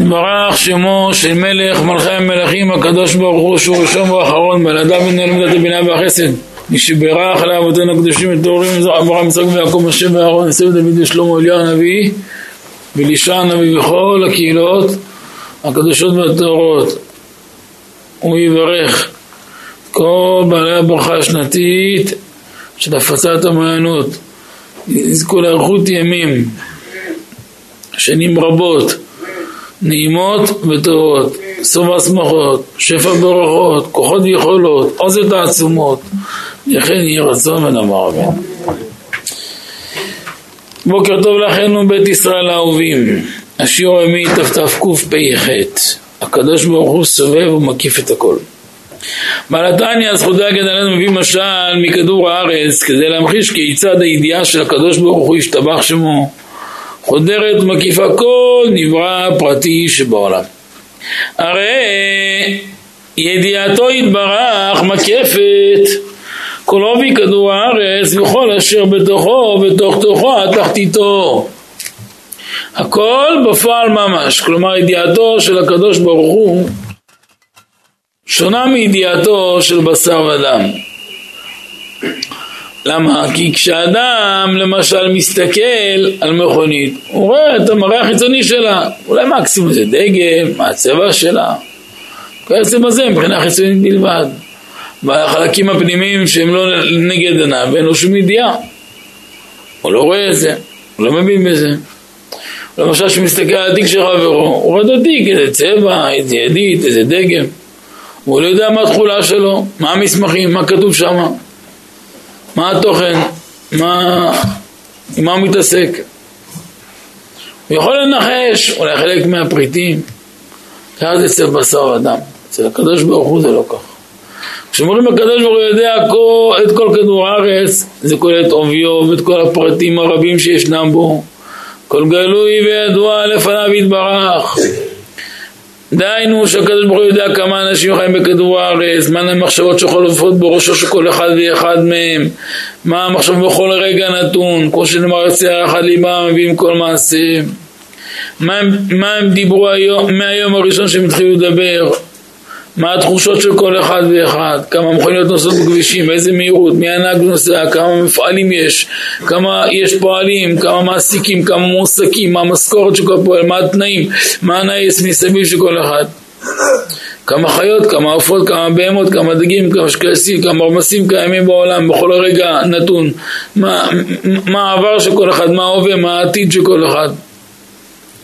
יתברך שמו של מלך מלכי המלכים הקדוש ברוך הוא שהוא ראשון ואחרון בלעדיו ינהל מידת הבינה והחסד. מי שבירך על אבותינו הקדושים וטהורים אברהם יצחק ויעקב משה ואהרון יוסף דוד ושלמה אליהו הנביא ולישע הנביא וכל הקהילות הקדושות והטהורות. הוא יברך כל בעלי הברכה השנתית של הפצת המעיינות. יזכו לאריכות ימים שנים רבות נעימות וטובות, סוף השמחות, שפע ברכות, כוחות ויכולות, עוזת העצומות, לכן יהי רצון ונאמר אמן. בוקר טוב לכם בית ישראל האהובים, השיעור הימי תתקפ"ח, הקדוש ברוך הוא סובב ומקיף את הכל. בעל התניא זכותי עלינו מביא משל מכדור הארץ כדי להמחיש כיצד הידיעה של הקדוש ברוך הוא השתבח שמו חודרת מקיפה כל נברא פרטי שבעולם. הרי ידיעתו יתברך מקפת כל עובי כדור הארץ וכל אשר בתוכו בתוך תוכו התחתיתו. הכל בפועל ממש, כלומר ידיעתו של הקדוש ברוך הוא שונה מידיעתו של בשר ודם. למה? כי כשאדם למשל מסתכל על מכונית, הוא רואה את המראה החיצוני שלה, אולי מקסימום זה דגם, מה הצבע שלה, בעצם הזה מבחינה חיצונית בלבד. והחלקים הפנימיים שהם לא נגד עיניו, ואין לו שום ידיעה. הוא לא רואה את זה, הוא לא מבין בזה. למשל כשמסתכל על התיק של חברו, הוא רואה את התיק, איזה צבע, איזה ידית, איזה דגם. הוא לא יודע מה התכולה שלו, מה המסמכים, מה כתוב שם. מה התוכן? מה... עם מה הוא מתעסק? הוא יכול לנחש, אולי חלק מהפריטים. ככה זה אצל בשר ודם. אצל הקדוש ברוך הוא זה לא ככה. כשאומרים הקדוש ברוך הוא יודע כל, את כל כדור הארץ, זה כולל את עוביו ואת כל הפרטים הרבים שישנם בו. כל גלוי וידוע לפניו יתברך. דהיינו שהקדוש ברוך הוא יודע כמה אנשים חיים בכדור הארץ, מה המחשבות שחולפות בראשו של כל אחד ואחד מהם, מה המחשבות בכל רגע נתון, כמו שנאמר יוצא אחד ליבם מביאים כל מעשה, מה, מה הם דיברו היום, מהיום הראשון שהם התחילו לדבר, מה התחושות של כל אחד ואחד, כמה מכוניות נוסעות בכבישים, באיזה מהירות, מי הנהג נוסע, כמה מפעלים יש, כמה יש פועלים, כמה מעסיקים, כמה מועסקים, מה המשכורת של כל פועל, מה התנאים, מה הנייס מסביב של כל אחד. כמה חיות, כמה עופות, כמה בהמות, כמה דגים, כמה שקלסים, כמה רמסים קיימים בעולם? בכל רגע נתון. מה, מה העבר של כל אחד, מה ההווה, מה העתיד של כל אחד.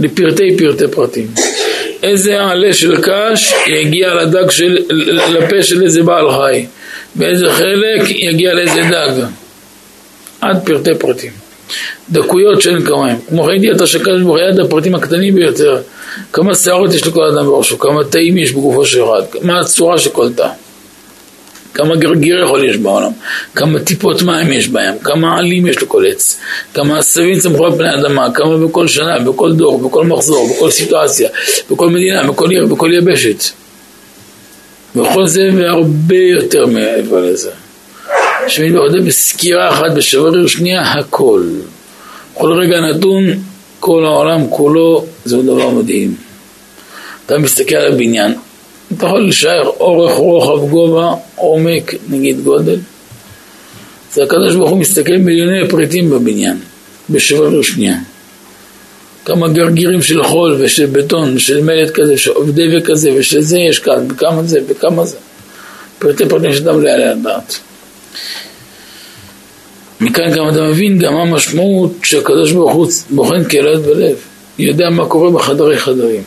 לפרטי פרטי פרטים. איזה עלה של קש יגיע לדג של, לפה של איזה בעל חי, ואיזה חלק יגיע לאיזה דג, עד פרטי פרטים. דקויות שאין כמוהם. כמו כן ידיעתו של קדוש ברוך יד הפרטים הקטנים ביותר, כמה שערות יש לכל אדם בראשו, כמה תאים יש בגופו של אחד, מה הצורה של כל תא. כמה גרגיר יכול יש בעולם, כמה טיפות מים יש בהם, כמה עלים יש לכל עץ, כמה עשבים צמחו על פני האדמה, כמה בכל שנה, בכל דור, בכל מחזור, בכל סיטואציה, בכל מדינה, בכל עיר, בכל יבשת. וכל זה והרבה יותר מעבר לזה. שמתבודד בסקירה אחת, בשבריר שנייה, הכל. כל רגע נתון, כל העולם כולו, זהו דבר מדהים. אתה מסתכל על הבניין, אתה יכול לשער אורך, רוחב, גובה, עומק, נגיד גודל. זה הקדוש ברוך הוא מסתכל מיליוני פריטים בבניין, בשבר שנייה. כמה גרגירים של חול ושל בטון ושל מלט כזה, שעובדי וכזה ושל זה יש כאן, וכמה זה וכמה זה. פרטי פרטים שאדם לא יעלה לדעת. מכאן גם אתה מבין גם מה המשמעות שהקדוש ברוך הוא בוחן קהילת בלב. יודע מה קורה בחדרי חדרים.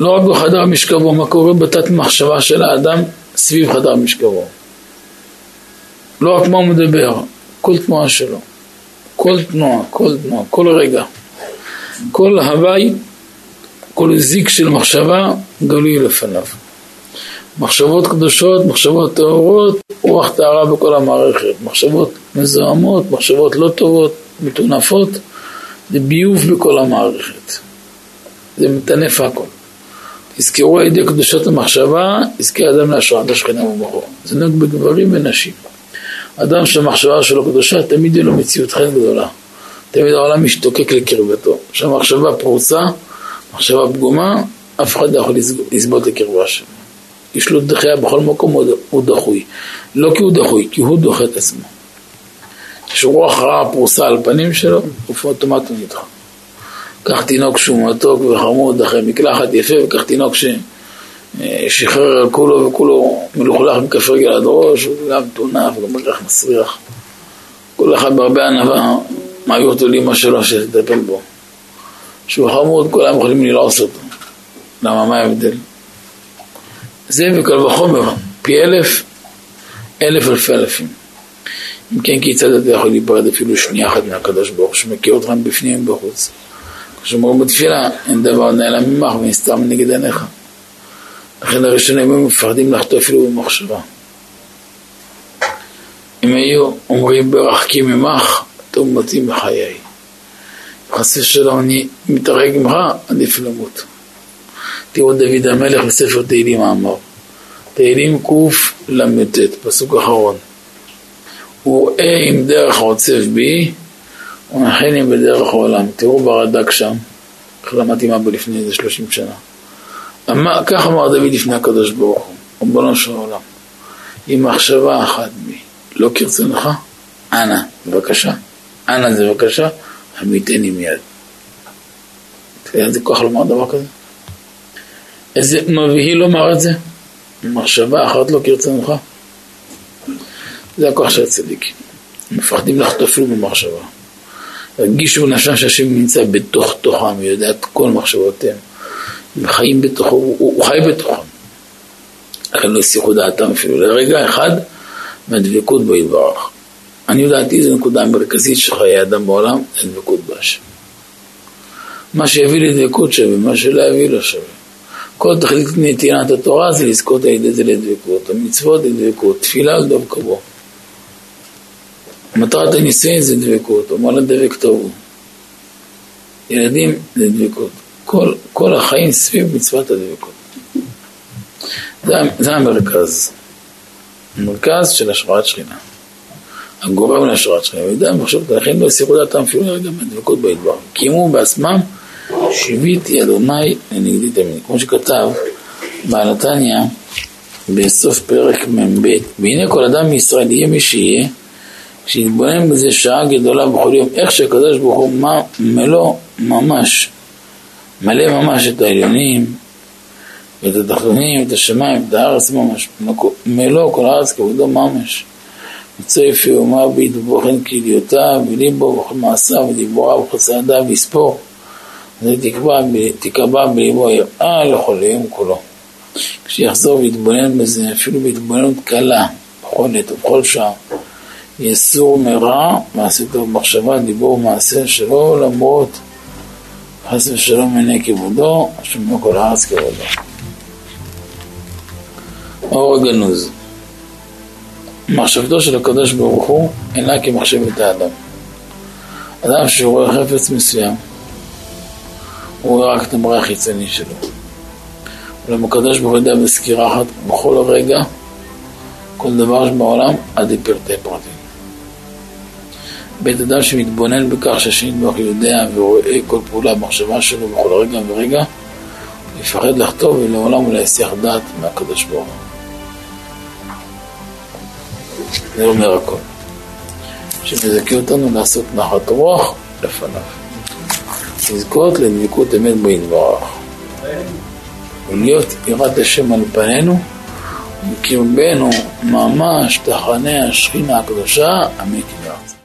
לא רק בחדר משכבו, מה קורה בתת מחשבה של האדם סביב חדר משכבו. לא רק מה הוא מדבר, כל תנועה שלו, כל תנועה, כל תנועה, כל רגע, כל הוואי, כל זיק של מחשבה גלוי לפניו. מחשבות קדושות, מחשבות טהורות, רוח טהרה בכל המערכת. מחשבות מזוהמות, מחשבות לא טובות, מטונפות, זה ביוב בכל המערכת. זה מטנף הכל. יזכרו על ידי קדושת המחשבה, יזכה אדם להשראת השכינה ובחור. זה נהוג בגברים ונשים. אדם שהמחשבה שלו קדושה, תמיד יהיה לו מציאות חן גדולה. תמיד העולם משתוקק לקרבתו. כשהמחשבה פרוצה, מחשבה פגומה, אף אחד לא יכול לסבול את הקרבה שלו. יש לו דחייה בכל מקום, הוא דחוי. לא כי הוא דחוי, כי הוא דוחה את עצמו. כשרוח רעה פרוסה על פנים שלו, הוא אוטומט הוא נדחה. קח תינוק שהוא מתוק וחמוד אחרי מקלחת יפה, וקח תינוק ששחרר על כולו וכולו מלוכלך מכף רגל עד ראש, הוא גם טונף וגם מריח מסריח. כל אחד בהרבה ענווה מעביר אותו לאמא שלו שתטפל בו. שהוא חמוד, כולם יכולים ללעוס אותו. למה, מה ההבדל? זה וקל וחומר, פי אלף, אלף אלפי אלפים. אם כן, כיצד אתה יכול להיפרד אפילו שנייה אחת מהקדוש ברוך שמכיר אותך בפנים ובחוץ. כשאומרים בתפילה, אין דבר נעלם ממך ונסתר מנגד עיניך. לכן הראשונים היו מפחדים לחטוא אפילו במחשבה. אם היו אומרים ברחקי ממך, טוב מתאים בחיי. חס ושלום אני מתרג ממך, עדיף למות. תראו דוד המלך בספר תהילים האמר. תהילים קל"ט, פסוק אחרון. וראה אם דרך עוצב בי, ונחני בדרך העולם. תראו ברד"ק שם, איך למדתי מה בו לפני איזה שלושים שנה. אמר, כך אמר דוד לפני הקדוש ברוך הוא, ריבונו של עולם, עם מחשבה אחת בי, לא כרצונך, אנא, בבקשה, אנא זה בבקשה, המיתני מיד. איזה כוח לומר דבר כזה? איזה מבהיל לומר את זה? מחשבה אחת לא כרצונך. זה הכוח של הצדיקים. מפחדים לחטוא אפילו במחשבה. הרגישו נפשם שהשם נמצא בתוך תוכם, יודע את כל מחשבותיהם. הם חיים בתוכו, הוא, הוא חי בתוכם. לכן לא הסיחו דעתם אפילו לרגע אחד מהדבקות בו יתברך. אני לדעתי זו נקודה המרכזית של חיי אדם בעולם, זה דבקות בהשם. מה שיביא לדבקות שווה, מה שלא יביא לא שווה. כל תכלית נתינת התורה זה לזכות על ידי זה לדבקות, המצוות לדבקות, תפילה לדבקה בו. מטרת הנישואין זה דבקות, אומר לדבק טוב. ילדים זה דבקות. כל, כל החיים סביב מצוות הדבקות. זה, זה המרכז. המרכז של השראת שכינה. הגורם להשראת שכינה. וידע מחשב, לכן לא הסירו דעתם אפילו לרגע מהדבקות בהדבר. קיימו בעצמם שיביתי אדוני לנגדי תמיד. כמו שכתב בעל בסוף פרק מ"ב, והנה כל אדם מישראל יהיה מי שיהיה שיתבונן בזה שעה גדולה בכל יום, איך שהקדוש ברוך הוא מלוא ממש, מלא ממש את העליונים, ואת התחתונים, את השמיים, את הארץ ממש, מלוא כל הארץ כבודו ממש. אומה בי ובוחן כליותיו, וליבו וכל מעשיו ודיבוריו וחסדיו ויספור. זה תקבע, תקבע בליבו יראה לכל יום כולו. כשיחזור ויתבונן בזה, אפילו בהתבוננות קלה, בכל עת ובכל שעה. יסור מרע, מעשה טוב מחשבה, דיבור, מעשה שלא למרות חס ושלום עיני כבודו, שומע כל הארץ כבודו. אור הגנוז מחשבתו של הקדוש ברוך הוא אינה כמחשבת האדם. אדם שרואה חפץ מסוים, הוא רואה רק את המראה החיצוני שלו. אולם הקדוש ברוך הוא יודע בסקירה אחת בכל רגע, כל דבר בעולם עד לפרטי פרטים. בית אדם שמתבונן בכך שהשני ברוך יודע ורואה כל פעולה במחשבה שלו בכל רגע ורגע, יפחד לחטוא ולעולם הוא לא יסיח דעת מהקדוש ברוך הוא. זה אומר הכל. שמזכה אותנו לעשות נחת רוח לפניו. לזכות לדבקות אמת בו יתברך. ולהיות יראת השם על פנינו, ומקרבנו ממש תחנה השכינה הקדושה, ידעת.